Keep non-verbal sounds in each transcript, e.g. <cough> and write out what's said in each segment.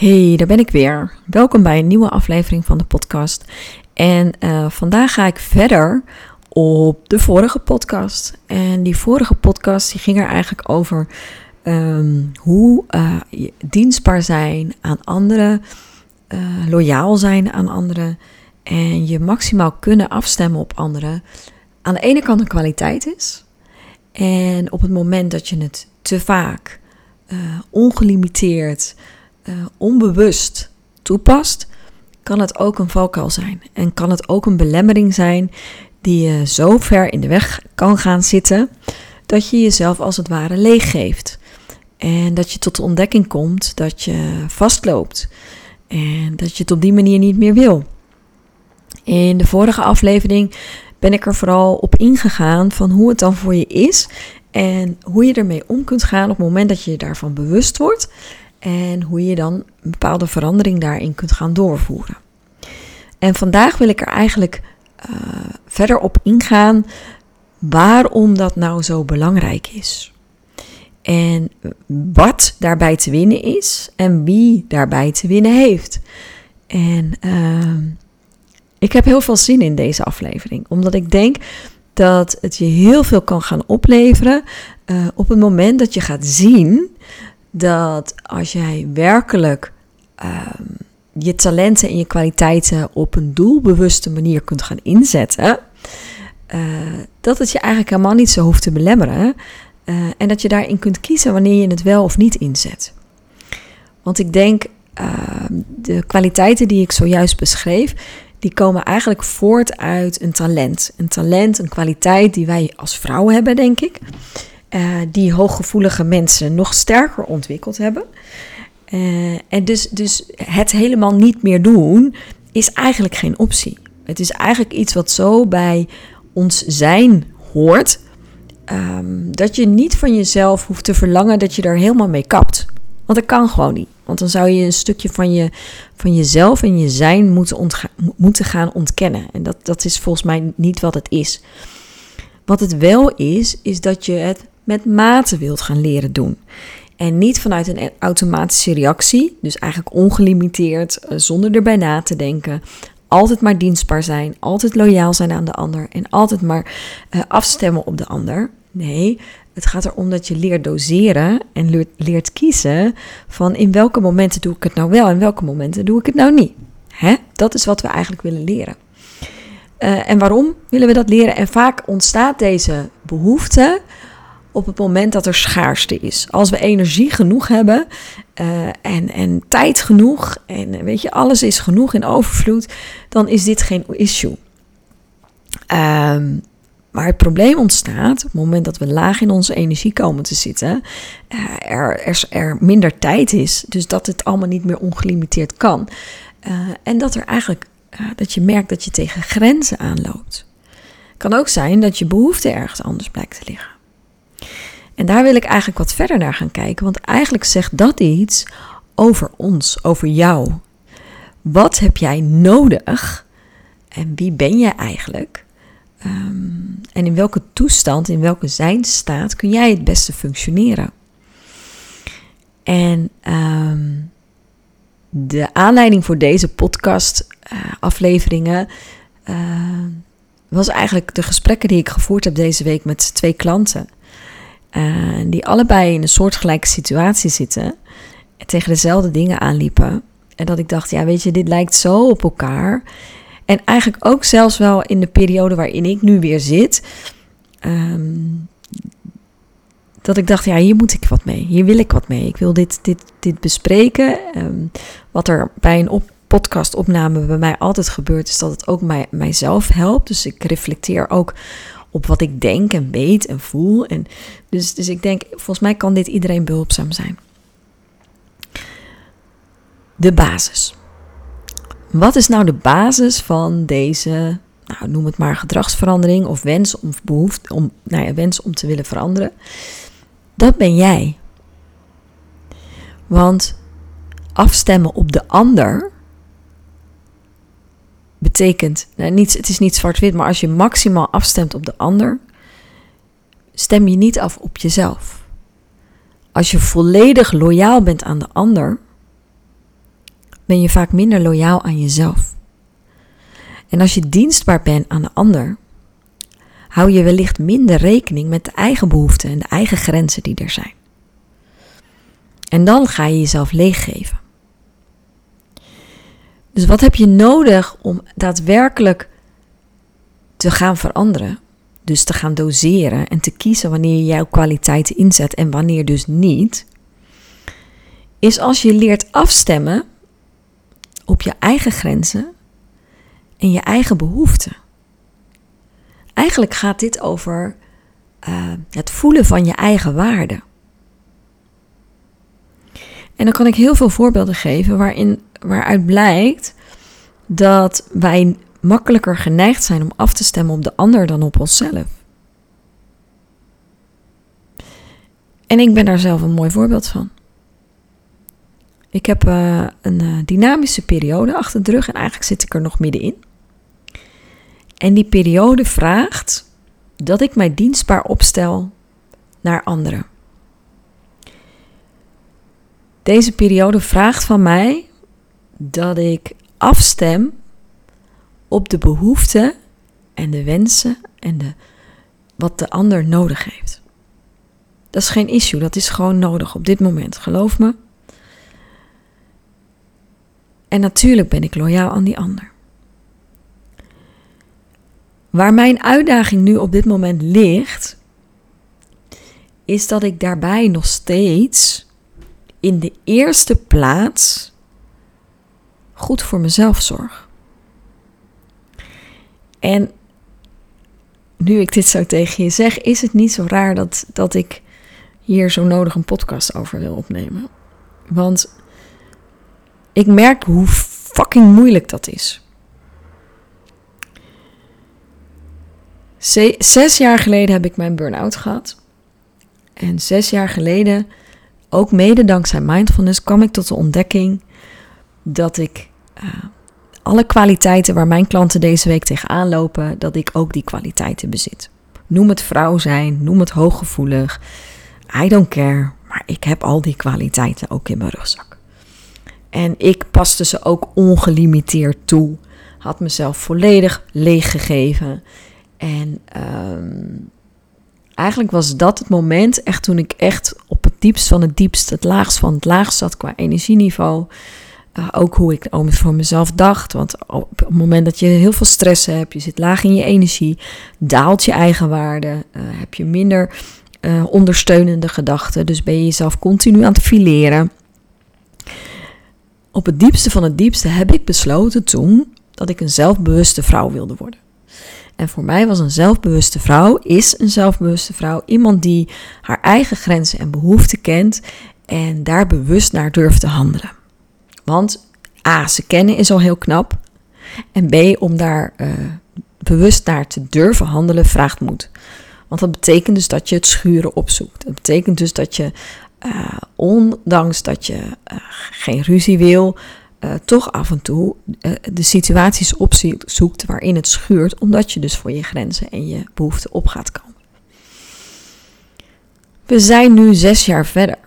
Hey, daar ben ik weer. Welkom bij een nieuwe aflevering van de podcast. En uh, vandaag ga ik verder op de vorige podcast. En die vorige podcast die ging er eigenlijk over um, hoe uh, dienstbaar zijn aan anderen, uh, loyaal zijn aan anderen en je maximaal kunnen afstemmen op anderen. Aan de ene kant een kwaliteit is. En op het moment dat je het te vaak, ongelimiteerd, uh, onbewust toepast, kan het ook een valkuil zijn. En kan het ook een belemmering zijn die je zo ver in de weg kan gaan zitten dat je jezelf als het ware leeggeeft. En dat je tot de ontdekking komt dat je vastloopt. En dat je het op die manier niet meer wil. In de vorige aflevering ben ik er vooral op ingegaan van hoe het dan voor je is. En hoe je ermee om kunt gaan op het moment dat je je daarvan bewust wordt. En hoe je dan een bepaalde verandering daarin kunt gaan doorvoeren. En vandaag wil ik er eigenlijk uh, verder op ingaan waarom dat nou zo belangrijk is. En wat daarbij te winnen is en wie daarbij te winnen heeft. En uh, ik heb heel veel zin in deze aflevering, omdat ik denk dat het je heel veel kan gaan opleveren uh, op het moment dat je gaat zien dat als jij werkelijk um, je talenten en je kwaliteiten op een doelbewuste manier kunt gaan inzetten, uh, dat het je eigenlijk helemaal niet zo hoeft te belemmeren. Uh, en dat je daarin kunt kiezen wanneer je het wel of niet inzet. Want ik denk, uh, de kwaliteiten die ik zojuist beschreef, die komen eigenlijk voort uit een talent. Een talent, een kwaliteit die wij als vrouw hebben, denk ik uh, die hooggevoelige mensen nog sterker ontwikkeld hebben. Uh, en dus, dus het helemaal niet meer doen is eigenlijk geen optie. Het is eigenlijk iets wat zo bij ons zijn hoort. Um, dat je niet van jezelf hoeft te verlangen dat je er helemaal mee kapt. Want dat kan gewoon niet. Want dan zou je een stukje van, je, van jezelf en je zijn moeten, moeten gaan ontkennen. En dat, dat is volgens mij niet wat het is. Wat het wel is, is dat je het met mate wilt gaan leren doen. En niet vanuit een automatische reactie, dus eigenlijk ongelimiteerd, eh, zonder erbij na te denken. Altijd maar dienstbaar zijn, altijd loyaal zijn aan de ander en altijd maar uh, afstemmen op de ander. Nee, het gaat erom dat je leert doseren en leert, kiezen van in welke momenten doe ik het nou wel en welke momenten doe ik het nou niet. Hè? Dat is wat we eigenlijk willen leren. Uh, en waarom willen we dat leren? En vaak ontstaat deze behoefte op het moment dat er schaarste is. Als we energie genoeg hebben uh, en, en tijd genoeg en weet je, alles is genoeg in overvloed, dan is dit geen issue. Um, maar het probleem ontstaat op het moment dat we laag in onze energie komen te zitten, uh, er, er, er, minder tijd is, dus dat het allemaal niet meer ongelimiteerd kan. En dat er eigenlijk, dat je merkt dat je tegen grenzen aanloopt. Kan ook zijn dat je behoefte ergens anders blijkt te liggen. En daar wil ik eigenlijk wat verder naar gaan kijken, want eigenlijk zegt dat iets over ons, over jou. Wat heb jij nodig en wie ben je eigenlijk? Um, en in welke toestand, in welke zijnstaat kun jij het beste functioneren? En um, de aanleiding voor deze podcast-afleveringen uh, uh, was eigenlijk de gesprekken die ik gevoerd heb deze week met twee klanten. Uh, die allebei in een soortgelijke situatie zitten. En tegen dezelfde dingen aanliepen. En dat ik dacht, ja, weet je, dit lijkt zo op elkaar. En eigenlijk ook zelfs wel in de periode waarin ik nu weer zit. Um, dat ik dacht, ja, hier moet ik wat mee. Hier wil ik wat mee. Ik wil dit, dit, dit bespreken. Um, wat er bij een op podcastopname bij mij altijd gebeurt, is dat het ook mij, mijzelf helpt. Dus ik reflecteer ook op wat ik denk en weet en voel. En dus, dus ik denk, volgens mij kan dit iedereen behulpzaam zijn. De basis. Wat is nou de basis van deze, nou, noem het maar gedragsverandering of wens of behoefte om, nou ja, wens om te willen veranderen? Dat ben jij. Want afstemmen op de ander betekent, nou, niet, het is niet zwart-wit, maar als je maximaal afstemt op de ander, stem je niet af op jezelf. Als je volledig loyaal bent aan de ander, ben je vaak minder loyaal aan jezelf. En als je dienstbaar bent aan de ander, hou je wellicht minder rekening met de eigen behoeften en de eigen grenzen die er zijn. En dan ga je jezelf leeggeven. Dus wat heb je nodig om daadwerkelijk te gaan veranderen? Dus te gaan doseren en te kiezen wanneer je jouw kwaliteiten inzet en wanneer dus niet. Is als je leert afstemmen op je eigen grenzen en je eigen behoeften. Eigenlijk gaat dit over uh, het voelen van je eigen waarde. En dan kan ik heel veel voorbeelden geven waarin, waaruit blijkt dat wij makkelijker geneigd zijn om af te stemmen op de ander dan op onszelf. En ik ben daar zelf een mooi voorbeeld van. Ik heb uh, een uh, dynamische periode achter de rug en eigenlijk zit ik er nog middenin. En die periode vraagt dat ik mij dienstbaar opstel naar anderen. Deze periode vraagt van mij dat ik afstem op de behoeften en de wensen en de, wat de ander nodig heeft. Dat is geen issue, dat is gewoon nodig op dit moment, geloof me. En natuurlijk ben ik loyaal aan die ander. Waar mijn uitdaging nu op dit moment ligt, is dat ik daarbij nog steeds in de eerste plaats goed voor mezelf zorg. En nu ik dit zo tegen je zeg, is het niet zo raar dat, dat ik hier zo nodig een podcast over wil opnemen. Want ik merk hoe fucking moeilijk dat is. Zes jaar geleden heb ik mijn burn-out gehad. En zes jaar geleden, ook mede dankzij mindfulness, kwam ik tot de ontdekking dat ik uh, alle kwaliteiten waar mijn klanten deze week tegenaan lopen, dat ik ook die kwaliteiten bezit. Noem het vrouw zijn, noem het hooggevoelig. I don't care, maar ik heb al die kwaliteiten ook in mijn rugzak. En ik paste ze ook ongelimiteerd toe. Had mezelf volledig leeggegeven. En um, eigenlijk was dat het moment, echt toen ik echt op het diepst van het diepst, het laagst van het laagst zat qua energieniveau. Uh, ook hoe ik voor mezelf dacht. Want op het moment dat je heel veel stress hebt, je zit laag in je energie, daalt je eigenwaarde, uh, heb je minder uh, ondersteunende gedachten. Dus ben je jezelf continu aan het fileren. Op het diepste van het diepste heb ik besloten toen dat ik een zelfbewuste vrouw wilde worden. En voor mij was een zelfbewuste vrouw, is een zelfbewuste vrouw, iemand die haar eigen grenzen en behoeften kent en daar bewust naar durft te handelen. Want A, ze kennen is al heel knap. En B, om daar uh, bewust naar te durven handelen, vraagt moed. Want dat betekent dus dat je het schuren opzoekt. Dat betekent dus dat je, uh, ondanks dat je uh, geen ruzie wil, toch af en toe de situaties opzoekt waarin het schuurt, omdat je dus voor je grenzen en je behoeften op gaat komen. We zijn nu zes jaar verder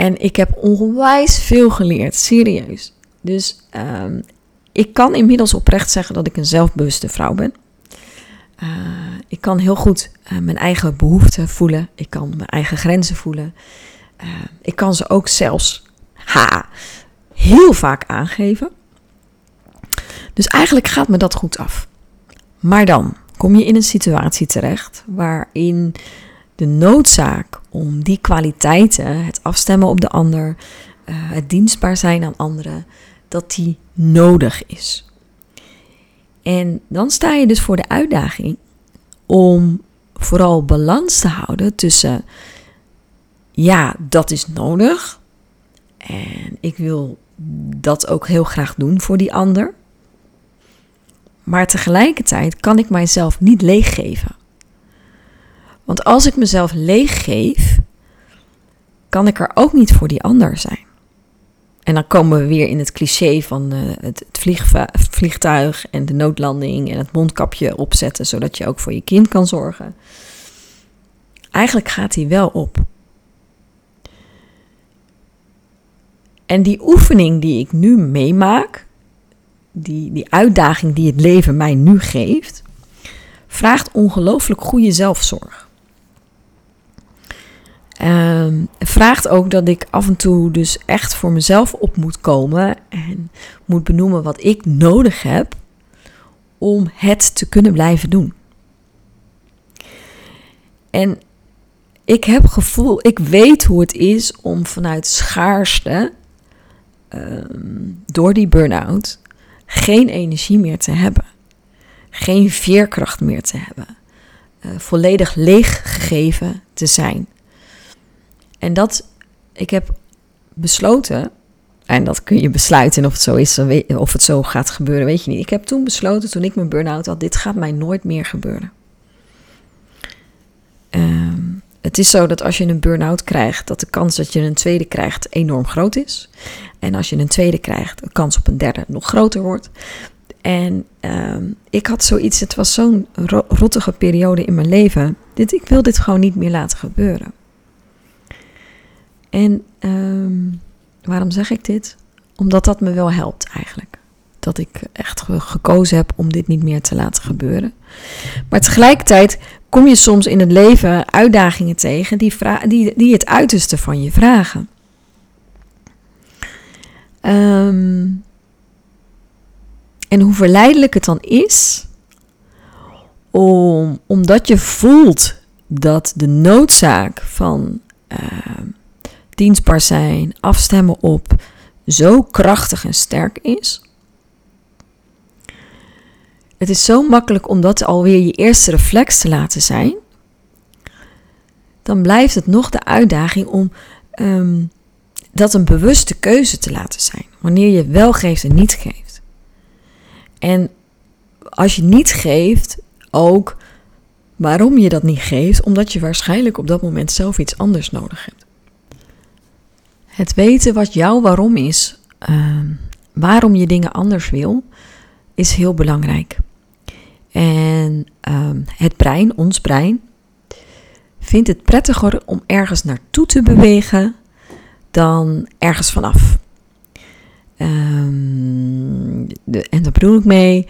en ik heb onwijs veel geleerd, serieus. Dus um, ik kan inmiddels oprecht zeggen dat ik een zelfbewuste vrouw ben. Uh, ik kan heel goed mijn eigen behoeften voelen. Ik kan mijn eigen grenzen voelen. ik kan ze ook zelfs ha, heel vaak aangeven. Dus eigenlijk gaat me dat goed af. Maar dan kom je in een situatie terecht waarin de noodzaak om die kwaliteiten, het afstemmen op de ander, uh, het dienstbaar zijn aan anderen, dat die nodig is. En dan sta je dus voor de uitdaging om vooral balans te houden tussen, ja, dat is nodig. En ik wil dat ook heel graag doen voor die ander. Maar tegelijkertijd kan ik mijzelf niet leeggeven. Want als ik mezelf leeggeef, kan ik er ook niet voor die ander zijn. En dan komen we weer in het cliché van uh, het, het vliegtuig en de noodlanding en het mondkapje opzetten, zodat je ook voor je kind kan zorgen. Eigenlijk gaat hij wel op. En die oefening die ik nu meemaak, die, die uitdaging die het leven mij nu geeft, vraagt ongelooflijk goede zelfzorg. Um, vraagt ook dat ik af en toe dus echt voor mezelf op moet komen en moet benoemen wat ik nodig heb om het te kunnen blijven doen. En ik heb gevoel, ik weet hoe het is om vanuit schaarste Ehm, door die burn-out geen energie meer te hebben. Geen veerkracht meer te hebben. Uh, volledig leeggegeven te zijn. En dat, ik heb besloten, en dat kun je besluiten of het zo is, of het zo gaat gebeuren, weet je niet. Ik heb toen besloten, toen ik mijn burn-out had, dit gaat mij nooit meer gebeuren. Um, het is zo dat als je een burn-out krijgt, dat de kans dat je een tweede krijgt enorm groot is. En als je een tweede krijgt, de kans op een derde nog groter wordt. En ehm, ik had zoiets, het was zo'n rottige periode in mijn leven. Dit, ik wil dit gewoon niet meer laten gebeuren. En ehm, waarom zeg ik dit? Omdat dat me wel helpt eigenlijk. Dat ik echt gekozen heb om dit niet meer te laten gebeuren. Maar tegelijkertijd kom je soms in het leven uitdagingen tegen die, die, die het uiterste van je vragen. Ehm, en hoe verleidelijk het dan is, om, omdat je voelt dat de noodzaak van uh, dienstbaar zijn, afstemmen op, zo krachtig en sterk is, het is zo makkelijk om dat alweer je eerste reflex te laten zijn. Dan blijft het nog de uitdaging om ehm, dat een bewuste keuze te laten zijn. Wanneer je wel geeft en niet geeft. En als je niet geeft, ook waarom je dat niet geeft, omdat je waarschijnlijk op dat moment zelf iets anders nodig hebt. Het weten wat jouw waarom is, ehm, waarom je dingen anders wil, is heel belangrijk. En um, het brein, ons brein, vindt het prettiger om ergens naartoe te bewegen dan ergens vanaf. Um, de, en daar bedoel ik mee,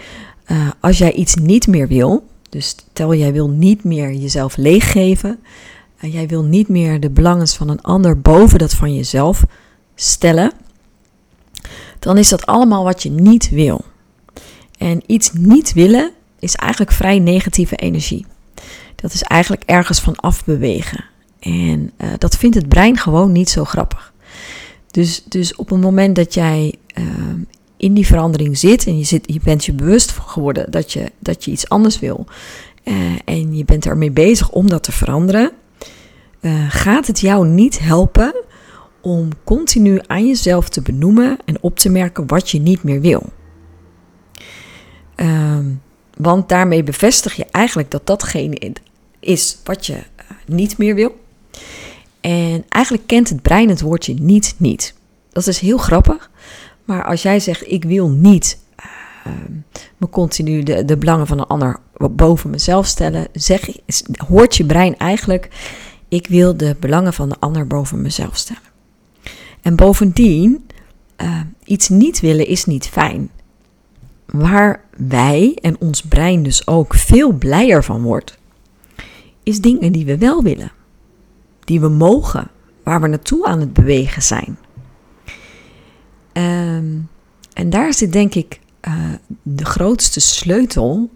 uh, als jij iets niet meer wil, dus stel jij wil niet meer jezelf leeggeven, uh, jij wil niet meer de belangen van een ander boven dat van jezelf stellen, dan is dat allemaal wat je niet wil. En iets niet willen is eigenlijk vrij negatieve energie. Dat is eigenlijk ergens van afbewegen. En uh, dat vindt het brein gewoon niet zo grappig. Dus, dus op het moment dat jij uh, in die verandering zit en je, zit, je bent je bewust geworden dat je, dat je iets anders wil uh, en je bent ermee bezig om dat te veranderen, gaat het jou niet helpen om continu aan jezelf te benoemen en op te merken wat je niet meer wil. Ehm, want daarmee bevestig je eigenlijk dat datgene is wat je eh, niet meer wil. En eigenlijk kent het brein het woordje niet niet. Dat is heel grappig. Maar als jij zegt ik wil niet uh, me continu de, de belangen van een ander boven mezelf stellen, zeg, hoort je brein eigenlijk ik wil de belangen van de ander boven mezelf stellen. En bovendien, uh, iets niet willen is niet fijn waar wij en ons brein dus ook veel blijer van wordt, is dingen die we wel willen, die we mogen, waar we naartoe aan het bewegen zijn. Um, en daar zit denk ik uh, de grootste sleutel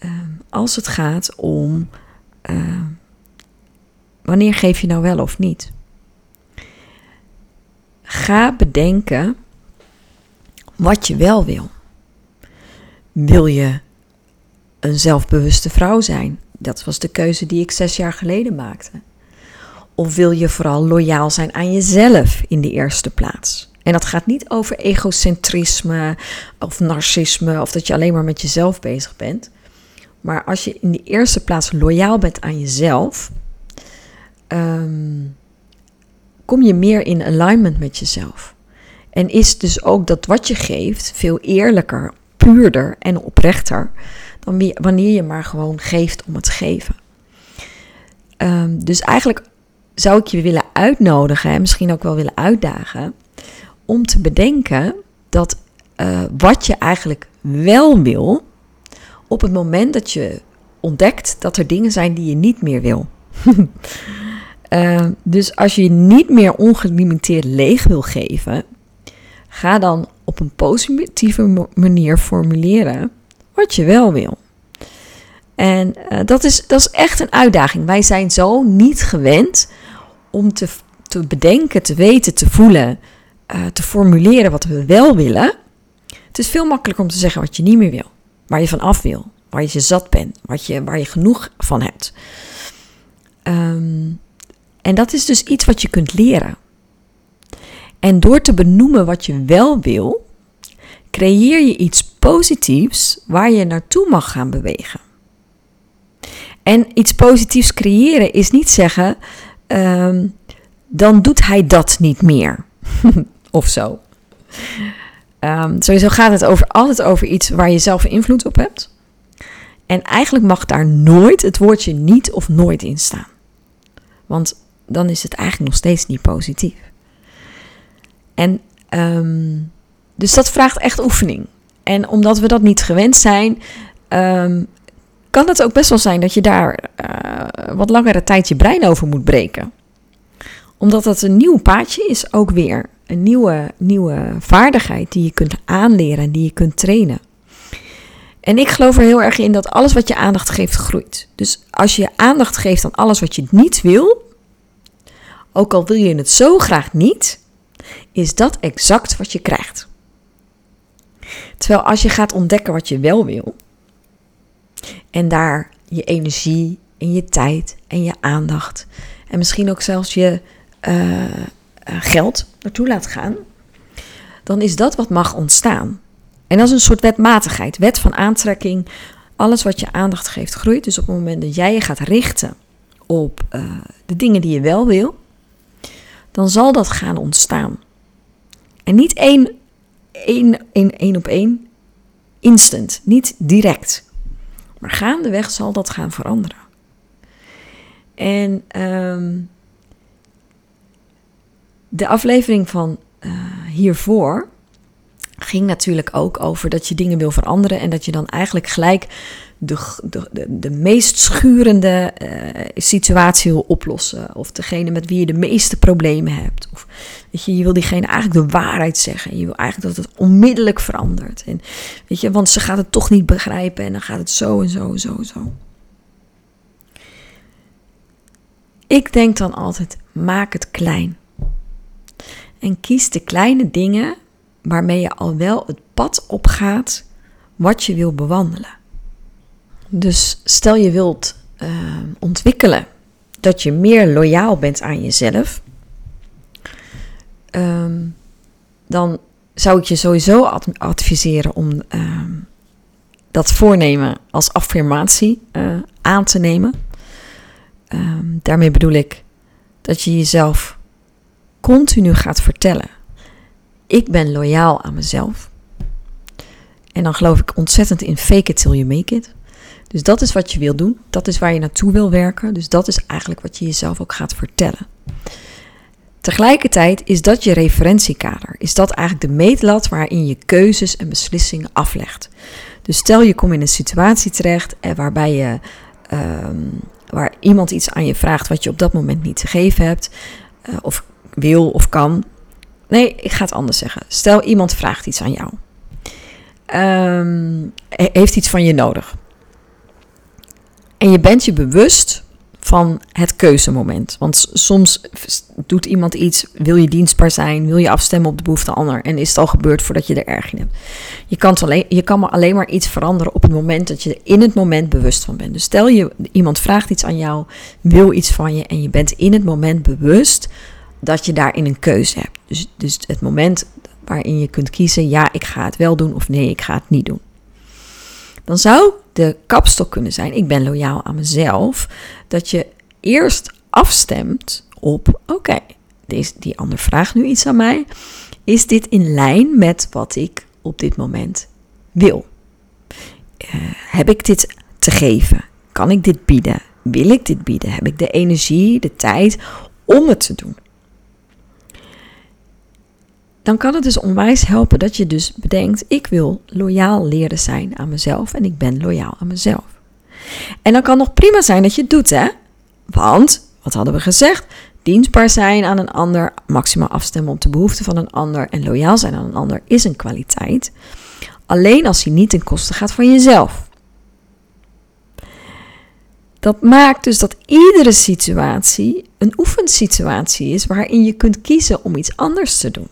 uh, als het gaat om uh, wanneer geef je nou wel of niet. Ga bedenken wat je wel wil. Wil je een zelfbewuste vrouw zijn? Dat was de keuze die ik zes jaar geleden maakte. Of wil je vooral loyaal zijn aan jezelf in de eerste plaats? En dat gaat niet over egocentrisme of narcisme of dat je alleen maar met jezelf bezig bent. Maar als je in de eerste plaats loyaal bent aan jezelf, um, kom je meer in alignment met jezelf. En is dus ook dat wat je geeft veel eerlijker, puurder en oprechter dan wanneer je maar gewoon geeft om het geven. Um, dus eigenlijk zou ik je willen uitnodigen en misschien ook wel willen uitdagen om te bedenken dat uh, wat je eigenlijk wel wil, op het moment dat je ontdekt dat er dingen zijn die je niet meer wil. <laughs> uh, dus als je niet meer ongelimiteerd leeg wil geven, ga dan op een positieve manier formuleren wat je wel wil. En uh, dat, is, dat is echt een uitdaging. Wij zijn zo niet gewend om te, te bedenken, te weten, te voelen, uh, te formuleren wat we wel willen. Het is veel makkelijker om te zeggen wat je niet meer wil, waar je van af wil, waar je zat bent, wat je, waar je genoeg van hebt. Um, en dat is dus iets wat je kunt leren. En door te benoemen wat je wel wil, creëer je iets positiefs waar je naartoe mag gaan bewegen. En iets positiefs creëren is niet zeggen, um, dan doet hij dat niet meer. <laughs> of zo. Um, sowieso gaat het over, altijd over iets waar je zelf invloed op hebt. En eigenlijk mag daar nooit het woordje niet of nooit in staan. Want dan is het eigenlijk nog steeds niet positief. En um, dus dat vraagt echt oefening. En omdat we dat niet gewend zijn, um, kan het ook best wel zijn dat je daar uh, wat langere tijd je brein over moet breken. Omdat dat een nieuw paadje is, ook weer. Een nieuwe, nieuwe vaardigheid die je kunt aanleren en die je kunt trainen. En ik geloof er heel erg in dat alles wat je aandacht geeft groeit. Dus als je aandacht geeft aan alles wat je niet wil, ook al wil je het zo graag niet, is dat exact wat je krijgt. Terwijl als je gaat ontdekken wat je wel wil, en daar je energie en je tijd en je aandacht en misschien ook zelfs je uh, geld naartoe laat gaan, dan is dat wat mag ontstaan. En dat is een soort wetmatigheid, wet van aantrekking. Alles wat je aandacht geeft groeit. Dus op het moment dat jij je gaat richten op uh, de dingen die je wel wil, dan zal dat gaan ontstaan. En niet één, één, één, één op één, instant, niet direct. Maar gaandeweg zal dat gaan veranderen. En um, de aflevering van uh, hiervoor ging natuurlijk ook over dat je dingen wil veranderen en dat je dan eigenlijk gelijk de, de, de, meest schurende uh, situatie wil oplossen. Of degene met wie je de meeste problemen hebt. Of weet je, je wil diegene eigenlijk de waarheid zeggen. En je wil eigenlijk dat het onmiddellijk verandert. En, weet je, want ze gaat het toch niet begrijpen en dan gaat het zo en zo en zo en zo. Ik denk dan altijd, maak het klein. En kies de kleine dingen waarmee je al wel het pad opgaat wat je wil bewandelen. Dus stel je wilt uh, ontwikkelen dat je meer loyaal bent aan jezelf, um, dan zou ik je sowieso adviseren om uh, dat voornemen als affirmatie uh, aan te nemen. Um, daarmee bedoel ik dat je jezelf continu gaat vertellen: ik ben loyaal aan mezelf. En dan geloof ik ontzettend in fake it till you make it. Dus dat is wat je wil doen. Dat is waar je naartoe wil werken. Dus dat is eigenlijk wat je jezelf ook gaat vertellen. Tegelijkertijd is dat je referentiekader. Is dat eigenlijk de meetlat waarin je keuzes en beslissingen aflegt. Dus stel je komt in een situatie terecht waarbij je, um, waar iemand iets aan je vraagt wat je op dat moment niet te geven hebt, uh, of wil of kan. Nee, ik ga het anders zeggen. Stel iemand vraagt iets aan jou. Um, heeft iets van je nodig. En je bent je bewust van het keuzemoment. Want soms doet iemand iets, wil je dienstbaar zijn, wil je afstemmen op de behoefte ander en is het al gebeurd voordat je er erg in hebt. Je kan, alleen, je kan maar alleen maar iets veranderen op het moment dat je er in het moment bewust van bent. Dus stel je, iemand vraagt iets aan jou, wil iets van je en je bent in het moment bewust dat je daarin een keuze hebt. Dus, dus het moment waarin je kunt kiezen, ja, ik ga het wel doen of nee, ik ga het niet doen. Dan zou de kapstok kunnen zijn, ik ben loyaal aan mezelf, dat je eerst afstemt op, oké, die ander vraagt nu iets aan mij. Is dit in lijn met wat ik op dit moment wil? Uh, heb ik dit te geven? Kan ik dit bieden? Wil ik dit bieden? Heb ik de energie, de tijd om het te doen? Dan kan het dus onwijs helpen dat je dus bedenkt: ik wil loyaal leren zijn aan mezelf en ik ben loyaal aan mezelf. En dan kan nog prima zijn dat je het doet, hè? Want, wat hadden we gezegd? Dienstbaar zijn aan een ander, maximaal afstemmen op de behoeften van een ander en loyaal zijn aan een ander is een kwaliteit. Alleen als die niet ten koste gaat van jezelf. Dat maakt dus dat iedere situatie een oefensituatie is waarin je kunt kiezen om iets anders te doen.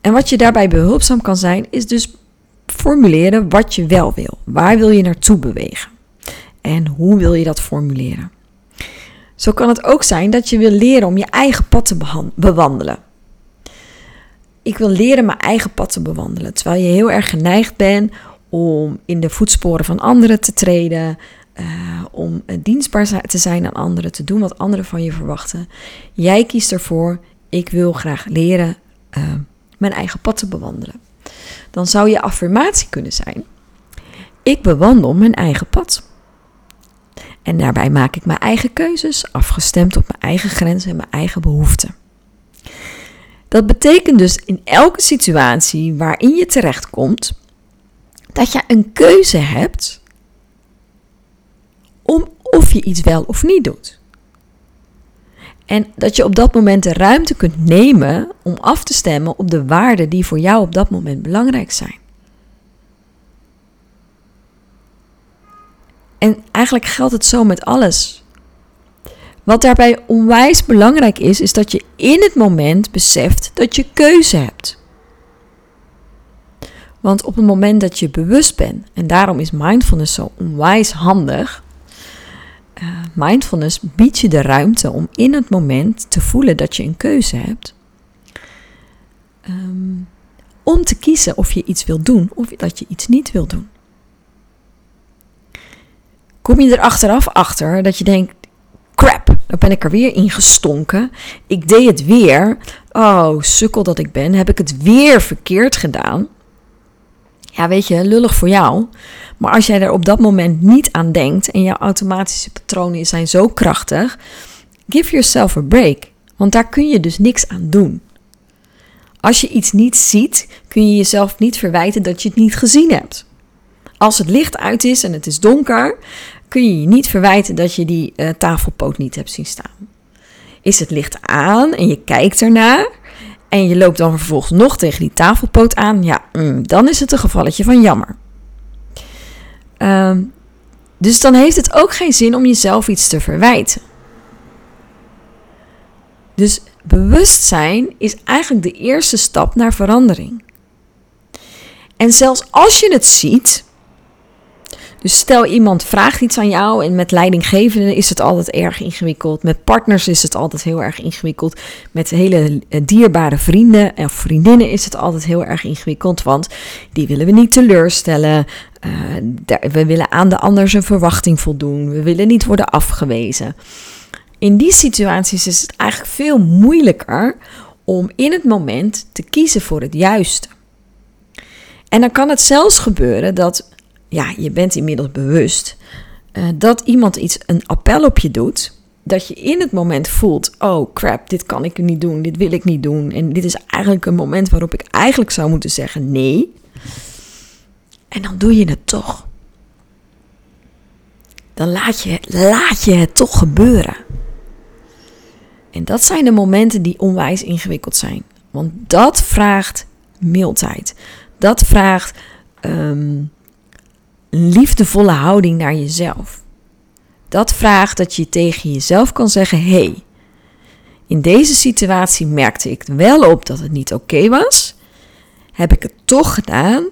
En wat je daarbij behulpzaam kan zijn, is dus formuleren wat je wel wil. Waar wil je naartoe bewegen? En hoe wil je dat formuleren? Zo kan het ook zijn dat je wil leren om je eigen pad te bewandelen. Ik wil leren mijn eigen pad te bewandelen. Terwijl je heel erg geneigd bent om in de voetsporen van anderen te treden, uh, om dienstbaar te zijn aan anderen, te doen wat anderen van je verwachten. Jij kiest ervoor, ik wil graag leren uh, mijn eigen pad te bewandelen. Dan zou je affirmatie kunnen zijn: Ik bewandel mijn eigen pad. En daarbij maak ik mijn eigen keuzes, afgestemd op mijn eigen grenzen en mijn eigen behoeften. Dat betekent dus in elke situatie waarin je terechtkomt, dat je een keuze hebt om of je iets wel of niet doet. En dat je op dat moment de ruimte kunt nemen om af te stemmen op de waarden die voor jou op dat moment belangrijk zijn. En eigenlijk geldt het zo met alles. Wat daarbij onwijs belangrijk is, is dat je in het moment beseft dat je keuze hebt. Want op het moment dat je bewust bent, en daarom is mindfulness zo onwijs handig, uh, mindfulness biedt je de ruimte om in het moment te voelen dat je een keuze hebt. Ehm, om te kiezen of je iets wil doen of dat je iets niet wil doen. Kom je er achteraf achter dat je denkt: crap, dan ben ik er weer ingestonken. Ik deed het weer. Oh, sukkel dat ik ben, heb ik het weer verkeerd gedaan. Ja, weet je, lullig voor jou. Maar als jij er op dat moment niet aan denkt en jouw automatische patronen zijn zo krachtig, give yourself a break. Want daar kun je dus niks aan doen. Als je iets niet ziet, kun je jezelf niet verwijten dat je het niet gezien hebt. Als het licht uit is en het is donker, kun je je niet verwijten dat je die uh, tafelpoot niet hebt zien staan. Is het licht aan en je kijkt ernaar, en je loopt dan vervolgens nog tegen die tafelpoot aan, ja, mm, dan is het een gevalletje van jammer. Ehm, dus dan heeft het ook geen zin om jezelf iets te verwijten. Dus bewustzijn is eigenlijk de eerste stap naar verandering. En zelfs als je het ziet, dus stel iemand vraagt iets aan jou en met leidinggevenden is het altijd erg ingewikkeld. Met partners is het altijd heel erg ingewikkeld. Met hele eh, dierbare vrienden of vriendinnen is het altijd heel erg ingewikkeld. Want die willen we niet teleurstellen. Uh, we willen aan de ander zijn verwachting voldoen. We willen niet worden afgewezen. In die situaties is het eigenlijk veel moeilijker om in het moment te kiezen voor het juiste. En dan kan het zelfs gebeuren dat ja, je bent inmiddels bewust uh, dat iemand iets, een appel op je doet, dat je in het moment voelt: oh crap, dit kan ik niet doen, dit wil ik niet doen. En dit is eigenlijk een moment waarop ik eigenlijk zou moeten zeggen nee. En dan doe je het toch. Dan laat je, laat je het toch gebeuren. En dat zijn de momenten die onwijs ingewikkeld zijn. Want dat vraagt mildheid. Dat vraagt um, liefdevolle houding naar jezelf. Dat vraagt dat je tegen jezelf kan zeggen: hey, in deze situatie merkte ik wel op dat het niet oké was. Heb ik het toch gedaan,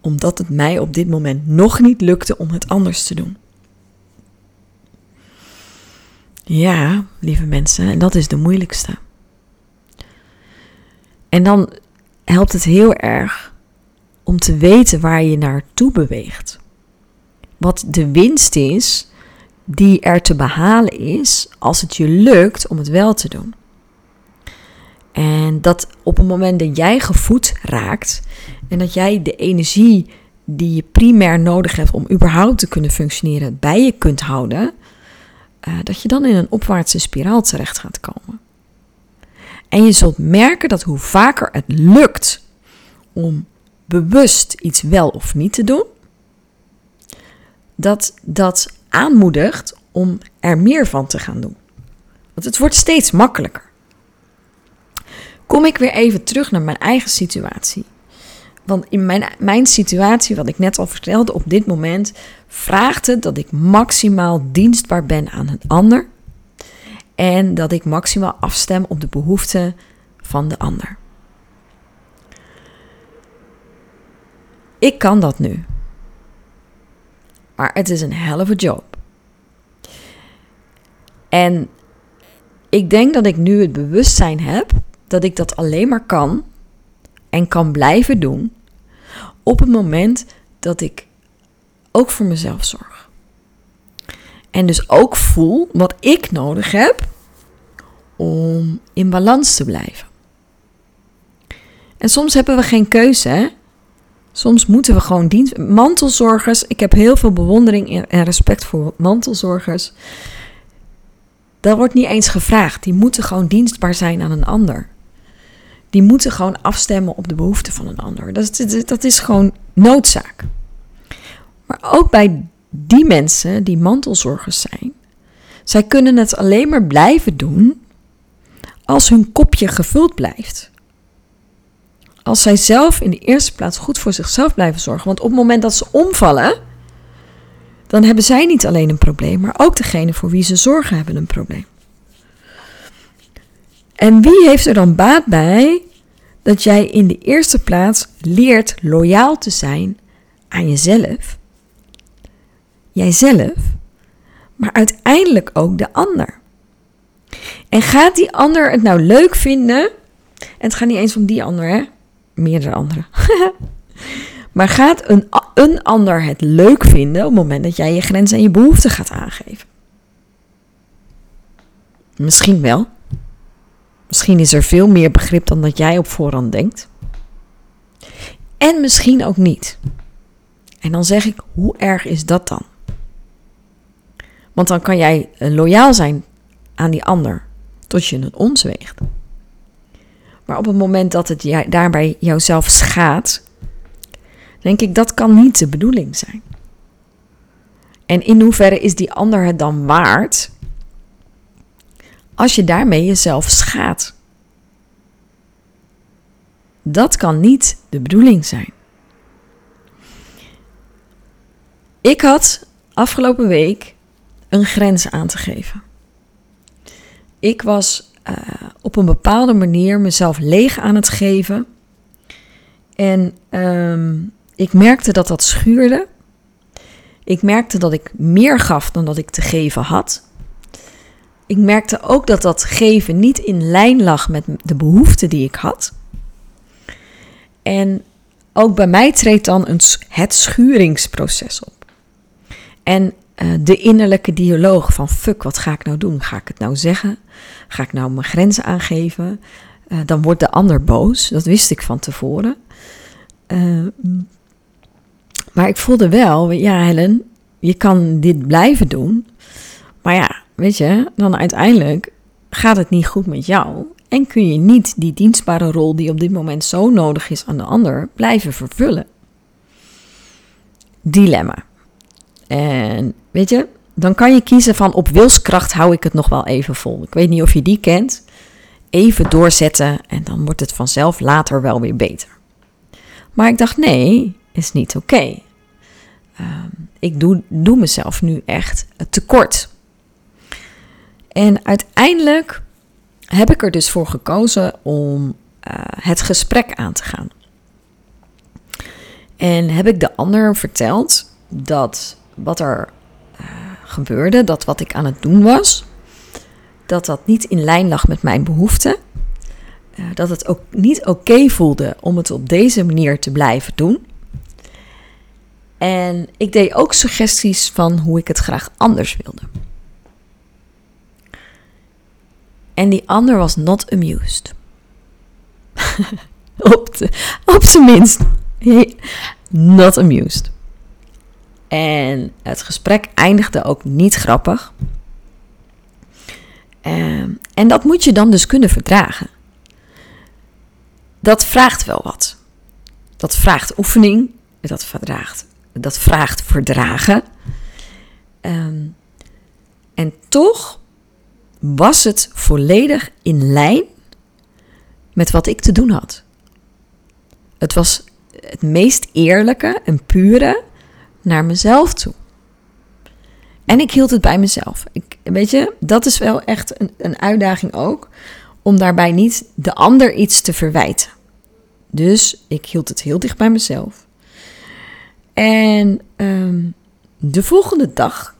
omdat het mij op dit moment nog niet lukte om het anders te doen. Ja, lieve mensen, en dat is de moeilijkste. En dan helpt het heel erg om te weten waar je naartoe beweegt wat de winst is die er te behalen is als het je lukt om het wel te doen. En dat op het moment dat jij gevoed raakt en dat jij de energie die je primair nodig hebt om überhaupt te kunnen functioneren bij je kunt houden, uh, dat je dan in een opwaartse spiraal terecht gaat komen. En je zult merken dat hoe vaker het lukt om bewust iets wel of niet te doen, dat dat aanmoedigt om er meer van te gaan doen. Want het wordt steeds makkelijker. Kom ik weer even terug naar mijn eigen situatie. Want in mijn, mijn situatie, wat ik net al vertelde, op dit moment vraagt het dat ik maximaal dienstbaar ben aan een ander. En dat ik maximaal afstem op de behoeften van de ander. Ik kan dat nu. Maar het is een a job. En ik denk dat ik nu het bewustzijn heb dat ik dat alleen maar kan en kan blijven doen op het moment dat ik ook voor mezelf zorg. En dus ook voel wat ik nodig heb om in balans te blijven. En soms hebben we geen keuze. Hè? Soms moeten we gewoon dienst. Mantelzorgers, ik heb heel veel bewondering en respect voor mantelzorgers. Dat wordt niet eens gevraagd. Die moeten gewoon dienstbaar zijn aan een ander. Die moeten gewoon afstemmen op de behoeften van een ander. Dat dat is gewoon noodzaak. Maar ook bij die mensen die mantelzorgers zijn, zij kunnen het alleen maar blijven doen als hun kopje gevuld blijft. Als zij zelf in de eerste plaats goed voor zichzelf blijven zorgen. Want op het moment dat ze omvallen, dan hebben zij niet alleen een probleem, maar ook degene voor wie ze zorgen hebben een probleem. En wie heeft er dan baat bij dat jij in de eerste plaats leert loyaal te zijn aan jezelf? Jijzelf, maar uiteindelijk ook de ander. En gaat die ander het nou leuk vinden? En het gaat niet eens om die ander, hè? Meerdere anderen. <laughs> maar gaat een, een ander het leuk vinden op het moment dat jij je grenzen en je behoeften gaat aangeven? Misschien wel. Misschien is er veel meer begrip dan dat jij op voorhand denkt. En misschien ook niet. En dan zeg ik, hoe erg is dat dan? Want dan kan jij loyaal zijn aan die ander tot je het ons weegt. Maar op het moment dat het daarbij jouzelf schaadt, denk ik dat kan niet de bedoeling zijn. En in hoeverre is die ander het dan waard als je daarmee jezelf schaadt? Dat kan niet de bedoeling zijn. Ik had afgelopen week een grens aan te geven. Ik was uh, op een bepaalde manier mezelf leeg aan het geven. En um, ik merkte dat dat schuurde. Ik merkte dat ik meer gaf dan dat ik te geven had. Ik merkte ook dat dat geven niet in lijn lag met de behoeften die ik had. En ook bij mij treedt dan een, het schuringsproces op. En uh, de innerlijke dialoog van fuck, wat ga ik nou doen? Ga ik het nou zeggen? Ga ik nou mijn grenzen aangeven? Uh, dan wordt de ander boos. Dat wist ik van tevoren. Uh, maar ik voelde wel, ja Helen, je kan dit blijven doen. Maar ja, weet je, dan uiteindelijk gaat het niet goed met jou. En kun je niet die dienstbare rol die op dit moment zo nodig is aan de ander blijven vervullen. Dilemma. En weet je, dan kan je kiezen van op wilskracht hou ik het nog wel even vol. Ik weet niet of je die kent. Even doorzetten en dan wordt het vanzelf later wel weer beter. Maar ik dacht nee, is niet oké. Ehm, ik doe, doe mezelf nu echt tekort. En uiteindelijk heb ik er dus voor gekozen om uh, het gesprek aan te gaan. En heb ik de ander verteld dat wat er uh, gebeurde, dat wat ik aan het doen was, dat dat niet in lijn lag met mijn behoeften. Uh, dat het ook niet oké voelde om het op deze manier te blijven doen. En ik deed ook suggesties van hoe ik het graag anders wilde. En die ander was not amused. <laughs> op, op zijn minst. Not amused. En het gesprek eindigde ook niet grappig. Um, en dat moet je dan dus kunnen verdragen. dat vraagt wel wat. Dat vraagt oefening, dat vraagt, dat vraagt verdragen. Ehm, en toch was het volledig in lijn met wat ik te doen had. Het was het meest eerlijke en pure naar mezelf toe. En ik hield het bij mezelf. Ik, weet je, dat is wel echt een, een uitdaging ook. Om daarbij niet de ander iets te verwijten. Dus ik hield het heel dicht bij mezelf. En ehm, de volgende dag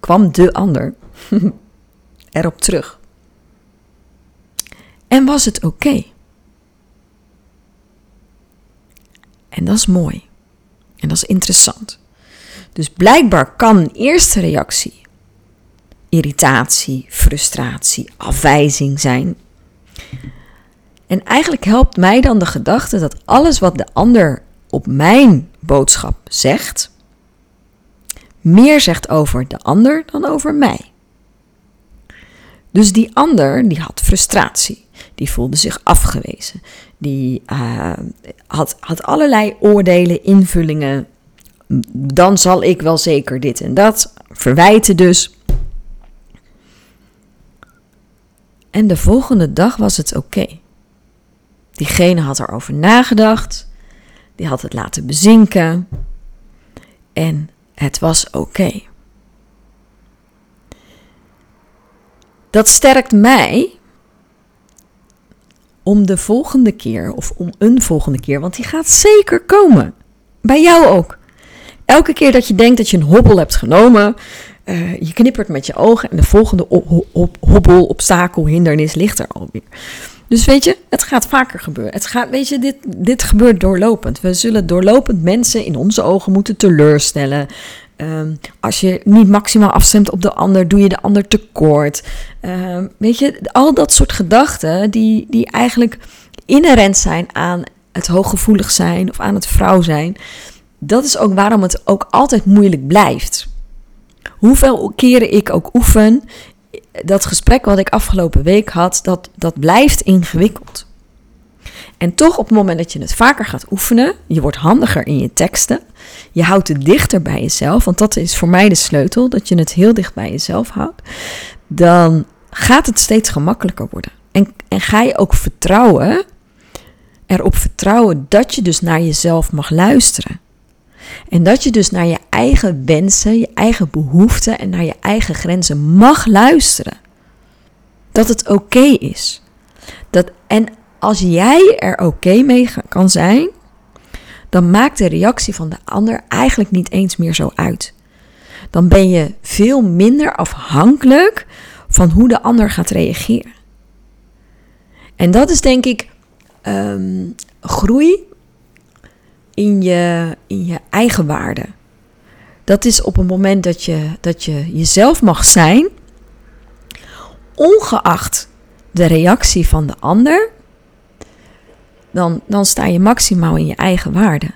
kwam de ander <laughs> erop terug. En was het oké? En dat is mooi. En dat is interessant. Dus blijkbaar kan een eerste reactie irritatie, frustratie, afwijzing zijn. En eigenlijk helpt mij dan de gedachte dat alles wat de ander op mijn boodschap zegt, meer zegt over de ander dan over mij. Dus die ander die had frustratie, die voelde zich afgewezen, die uh, had, had allerlei oordelen, invullingen. Dan zal ik wel zeker dit en dat, verwijten dus. En de volgende dag was het oké. Diegene had erover nagedacht, die had het laten bezinken en het was oké. Dat sterkt mij om de volgende keer, of om een volgende keer, want die gaat zeker komen. Bij jou ook. Elke keer dat je denkt dat je een hobbel hebt genomen, uh, je knippert met je ogen en de volgende hobbel, obstakel, hindernis ligt er alweer. Dus weet je, het gaat vaker gebeuren. Het gaat, weet je, dit, dit gebeurt doorlopend. We zullen doorlopend mensen in onze ogen moeten teleurstellen. Um, als je niet maximaal afstemt op de ander, doe je de ander tekort. Um, weet je, al dat soort gedachten die, die eigenlijk inherent zijn aan het hooggevoelig zijn of aan het vrouw zijn. Dat is ook waarom het ook altijd moeilijk blijft. Hoeveel keren ik ook oefen, dat gesprek wat ik afgelopen week had, dat, dat blijft ingewikkeld. En toch op het moment dat je het vaker gaat oefenen, je wordt handiger in je teksten, je houdt het dichter bij jezelf, want dat is voor mij de sleutel, dat je het heel dicht bij jezelf houdt, dan gaat het steeds gemakkelijker worden. En, en ga je ook vertrouwen, erop vertrouwen dat je dus naar jezelf mag luisteren. En dat je dus naar je eigen wensen, je eigen behoeften en naar je eigen grenzen mag luisteren. Dat het oké is. Dat, en als jij er oké mee kan zijn, dan maakt de reactie van de ander eigenlijk niet eens meer zo uit. Dan ben je veel minder afhankelijk van hoe de ander gaat reageren. En dat is denk ik um, groei in je, in je eigen waarde. Dat is op een moment dat je, dat je jezelf mag zijn, ongeacht de reactie van de ander, dan, dan sta je maximaal in je eigen waarde.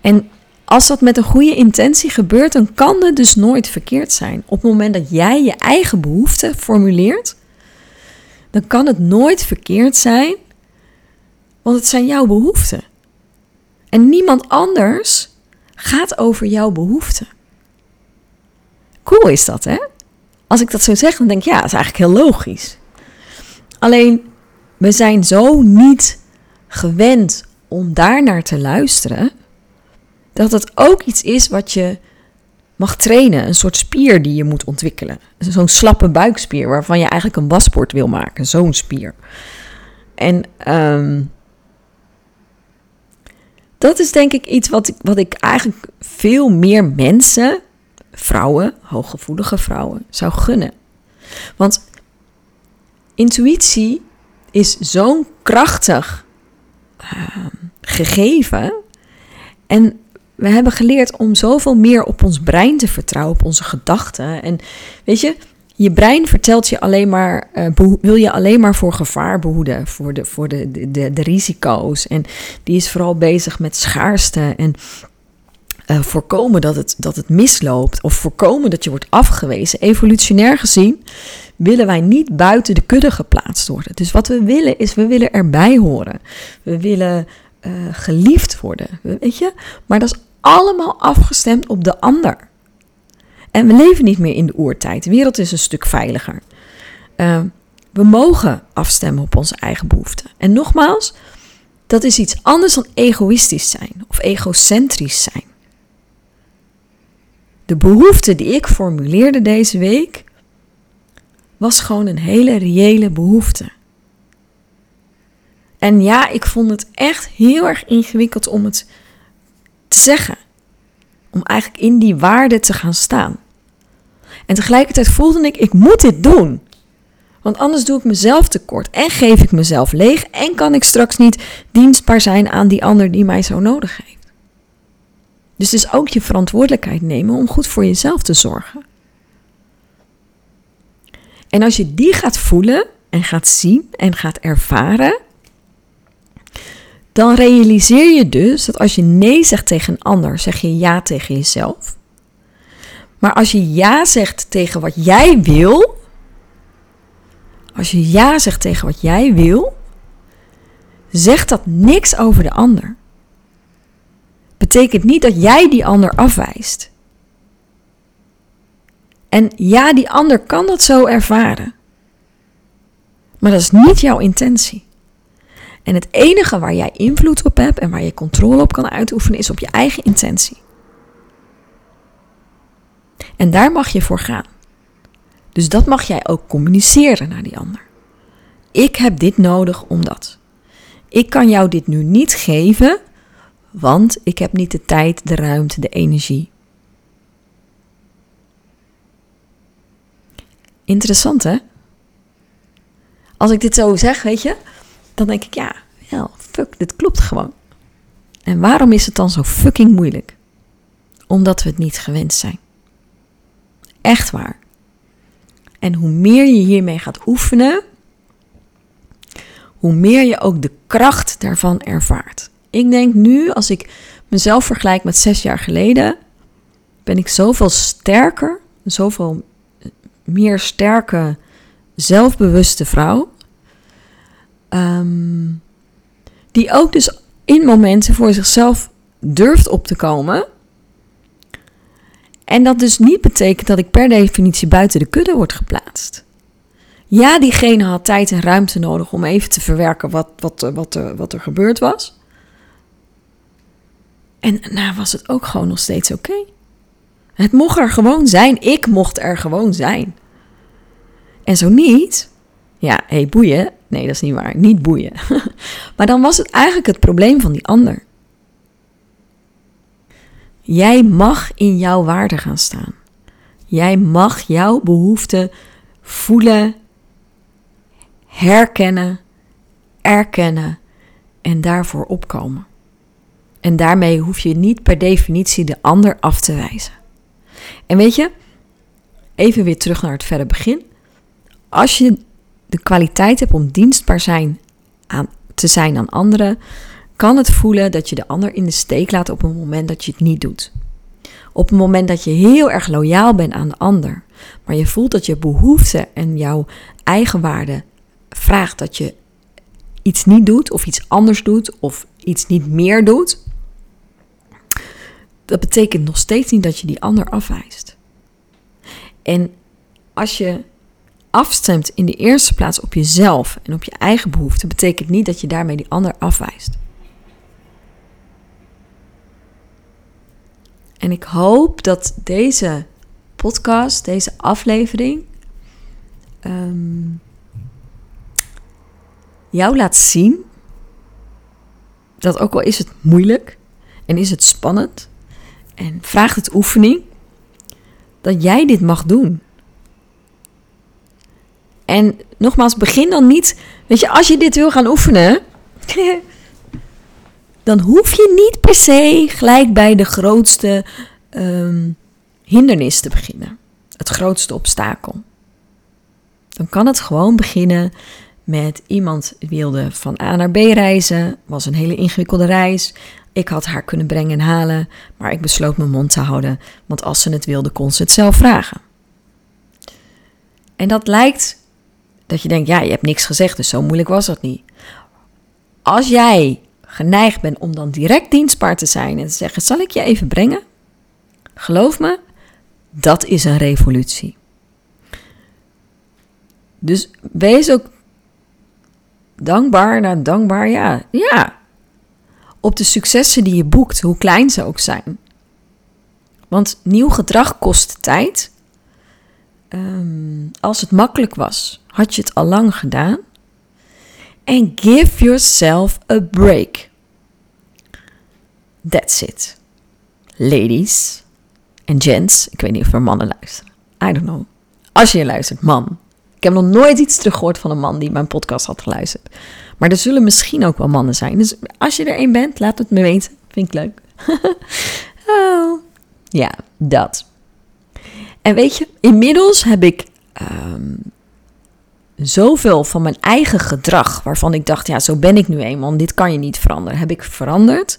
En als dat met een goede intentie gebeurt, dan kan het dus nooit verkeerd zijn. Op het moment dat jij je eigen behoeften formuleert, dan kan het nooit verkeerd zijn, want het zijn jouw behoeften. En niemand anders gaat over jouw behoeften. Cool is dat, hè? Als ik dat zo zeg, dan denk ik, ja, dat is eigenlijk heel logisch. Alleen, we zijn zo niet gewend om daar naar te luisteren, dat het ook iets is wat je mag trainen. Een soort spier die je moet ontwikkelen. Zo'n slappe buikspier waarvan je eigenlijk een waspoort wil maken. Zo'n spier. En um, dat is denk ik iets wat ik, wat ik eigenlijk veel meer mensen, vrouwen, hooggevoelige vrouwen, zou gunnen. Want intuïtie is zo'n krachtig uh, gegeven. En we hebben geleerd om zoveel meer op ons brein te vertrouwen, op onze gedachten. En weet je, je brein vertelt je alleen maar, uh, wil je alleen maar voor gevaar behoeden, voor, de, voor de, de, de, risico's. En die is vooral bezig met schaarste en uh, voorkomen dat het, dat het misloopt of voorkomen dat je wordt afgewezen. Evolutionair gezien willen wij niet buiten de kudde geplaatst worden. Dus wat we willen is, we willen erbij horen. We willen uh, geliefd worden, weet je? Maar dat is allemaal afgestemd op de ander. En we leven niet meer in de oertijd. De wereld is een stuk veiliger. Uh, we mogen afstemmen op onze eigen behoeften. En nogmaals, dat is iets anders dan egoïstisch zijn of egocentrisch zijn. De behoefte die ik formuleerde deze week was gewoon een hele reële behoefte. En ja, ik vond het echt heel erg ingewikkeld om het te zeggen. Om eigenlijk in die waarde te gaan staan. En tegelijkertijd voelde ik, ik moet dit doen. Want anders doe ik mezelf tekort en geef ik mezelf leeg en kan ik straks niet dienstbaar zijn aan die ander die mij zo nodig heeft. Dus het is ook je verantwoordelijkheid nemen om goed voor jezelf te zorgen. En als je die gaat voelen en gaat zien en gaat ervaren, dan realiseer je dus dat als je nee zegt tegen een ander, zeg je ja tegen jezelf. Maar als je ja zegt tegen wat jij wil, als je ja zegt tegen wat jij wil, zegt dat niks over de ander. Betekent niet dat jij die ander afwijst. En ja, die ander kan dat zo ervaren. Maar dat is niet jouw intentie. En het enige waar jij invloed op hebt en waar je controle op kan uitoefenen is op je eigen intentie. En daar mag je voor gaan. Dus dat mag jij ook communiceren naar die ander. Ik heb dit nodig omdat. Ik kan jou dit nu niet geven, want ik heb niet de tijd, de ruimte, de energie. Interessant hè? Als ik dit zo zeg, weet je, dan denk ik ja, ja, fuck, dit klopt gewoon. En waarom is het dan zo fucking moeilijk? Omdat we het niet gewend zijn. Echt waar. En hoe meer je hiermee gaat oefenen, hoe meer je ook de kracht daarvan ervaart. Ik denk nu, als ik mezelf vergelijk met zes jaar geleden, ben ik zoveel sterker, zoveel meer sterke, zelfbewuste vrouw. Ehm, die ook dus in momenten voor zichzelf durft op te komen. En dat dus niet betekent dat ik per definitie buiten de kudde word geplaatst. Ja, diegene had tijd en ruimte nodig om even te verwerken wat, wat, wat, wat er gebeurd was. En nou was het ook gewoon nog steeds oké. Het mocht er gewoon zijn. Ik mocht er gewoon zijn. En zo niet, ja, hé, hey, boeien. Nee, dat is niet waar. Niet boeien. <laughs> maar dan was het eigenlijk het probleem van die ander. Jij mag in jouw waarde gaan staan. Jij mag jouw behoeften voelen, herkennen, erkennen en daarvoor opkomen. En daarmee hoef je niet per definitie de ander af te wijzen. En weet je, even weer terug naar het verre begin. Als je de kwaliteit hebt om dienstbaar zijn aan, te zijn aan anderen, kan het voelen dat je de ander in de steek laat op een moment dat je het niet doet. Op een moment dat je heel erg loyaal bent aan de ander, maar je voelt dat je behoefte en jouw eigen waarde vraagt dat je iets niet doet of iets anders doet of iets niet meer doet, dat betekent nog steeds niet dat je die ander afwijst. En als je afstemt in de eerste plaats op jezelf en op je eigen behoeften, betekent niet dat je daarmee die ander afwijst. En ik hoop dat deze podcast, deze aflevering, ehm, jou laat zien dat ook al is het moeilijk en is het spannend en vraagt het oefening, dat jij dit mag doen. En nogmaals, begin dan niet. Weet je, als je dit wil gaan oefenen, <laughs> dan hoef je niet per se gelijk bij de grootste um, hindernis te beginnen. Het grootste obstakel. Dan kan het gewoon beginnen met iemand wilde van A naar B reizen. Was een hele ingewikkelde reis. Ik had haar kunnen brengen en halen, maar ik besloot mijn mond te houden, want als ze het wilde, kon ze het zelf vragen. En dat lijkt dat je denkt, ja, je hebt niks gezegd, dus zo moeilijk was dat niet. Als jij geneigd bent om dan direct dienstbaar te zijn en te zeggen: Zal ik je even brengen? Geloof me, dat is een revolutie. Dus wees ook dankbaar, nou dankbaar, ja, ja. Op de successen die je boekt, hoe klein ze ook zijn. Want nieuw gedrag kost tijd. Ehm, als het makkelijk was, had je het al lang gedaan. En give yourself a break. That's it. Ladies en gents. Ik weet niet of er mannen luisteren. I don't know. Als je luistert, man. Ik heb nog nooit iets teruggehoord van een man die mijn podcast had geluisterd. Maar er zullen misschien ook wel mannen zijn. Dus als je er een bent, laat het me weten. Vind ik leuk. <laughs> oh. Ja, dat. En weet je, inmiddels heb ik um, zoveel van mijn eigen gedrag, waarvan ik dacht, ja, zo ben ik nu eenmaal, dit kan je niet veranderen, heb ik veranderd,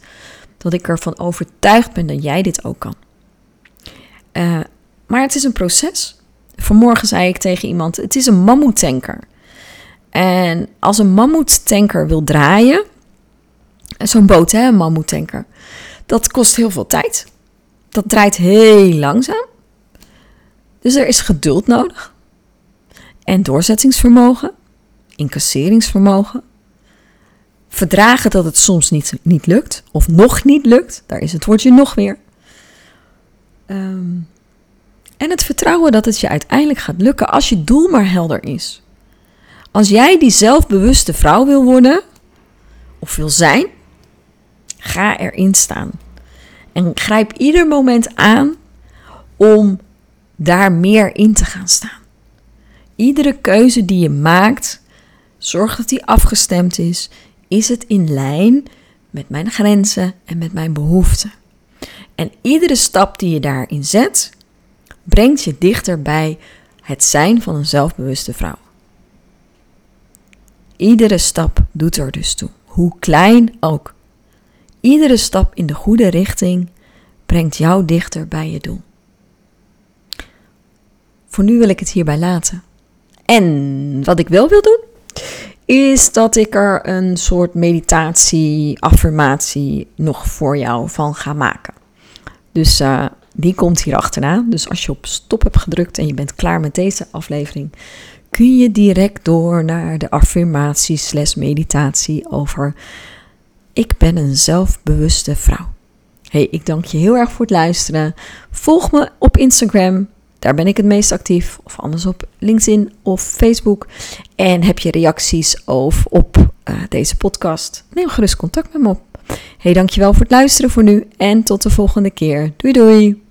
dat ik ervan overtuigd ben dat jij dit ook kan. Uh, maar het is een proces. Vanmorgen zei ik tegen iemand: het is een mammoetanker. En als een mammoetanker wil draaien, zo'n boot, hè, een mammoetanker, dat kost heel veel tijd. Dat draait heel langzaam. Dus er is geduld nodig. En doorzettingsvermogen, incasseringsvermogen. Verdragen dat het soms niet, niet lukt, of nog niet lukt. Daar is het woordje nog weer. Um, en het vertrouwen dat het je uiteindelijk gaat lukken als je doel maar helder is. Als jij die zelfbewuste vrouw wil worden, of wil zijn, ga erin staan. En grijp ieder moment aan om daar meer in te gaan staan. Iedere keuze die je maakt, zorg dat die afgestemd is. Is het in lijn met mijn grenzen en met mijn behoeften? En iedere stap die je daarin zet, brengt je dichter bij het zijn van een zelfbewuste vrouw. Iedere stap doet er dus toe, hoe klein ook. Iedere stap in de goede richting brengt jou dichter bij je doel. Voor nu wil ik het hierbij laten. En wat ik wel wil doen, is dat ik er een soort meditatie, affirmatie nog voor jou van ga maken. Dus uh, die komt hier achterna. Dus als je op stop hebt gedrukt en je bent klaar met deze aflevering, kun je direct door naar de affirmatie slash meditatie over ik ben een zelfbewuste vrouw. Hey, ik dank je heel erg voor het luisteren. Volg me op Instagram. Daar ben ik het meest actief. Of anders op LinkedIn of Facebook. En heb je reacties of op uh, deze podcast? Neem gerust contact met me op. Hey, dankjewel voor het luisteren voor nu en tot de volgende keer. Doei doei!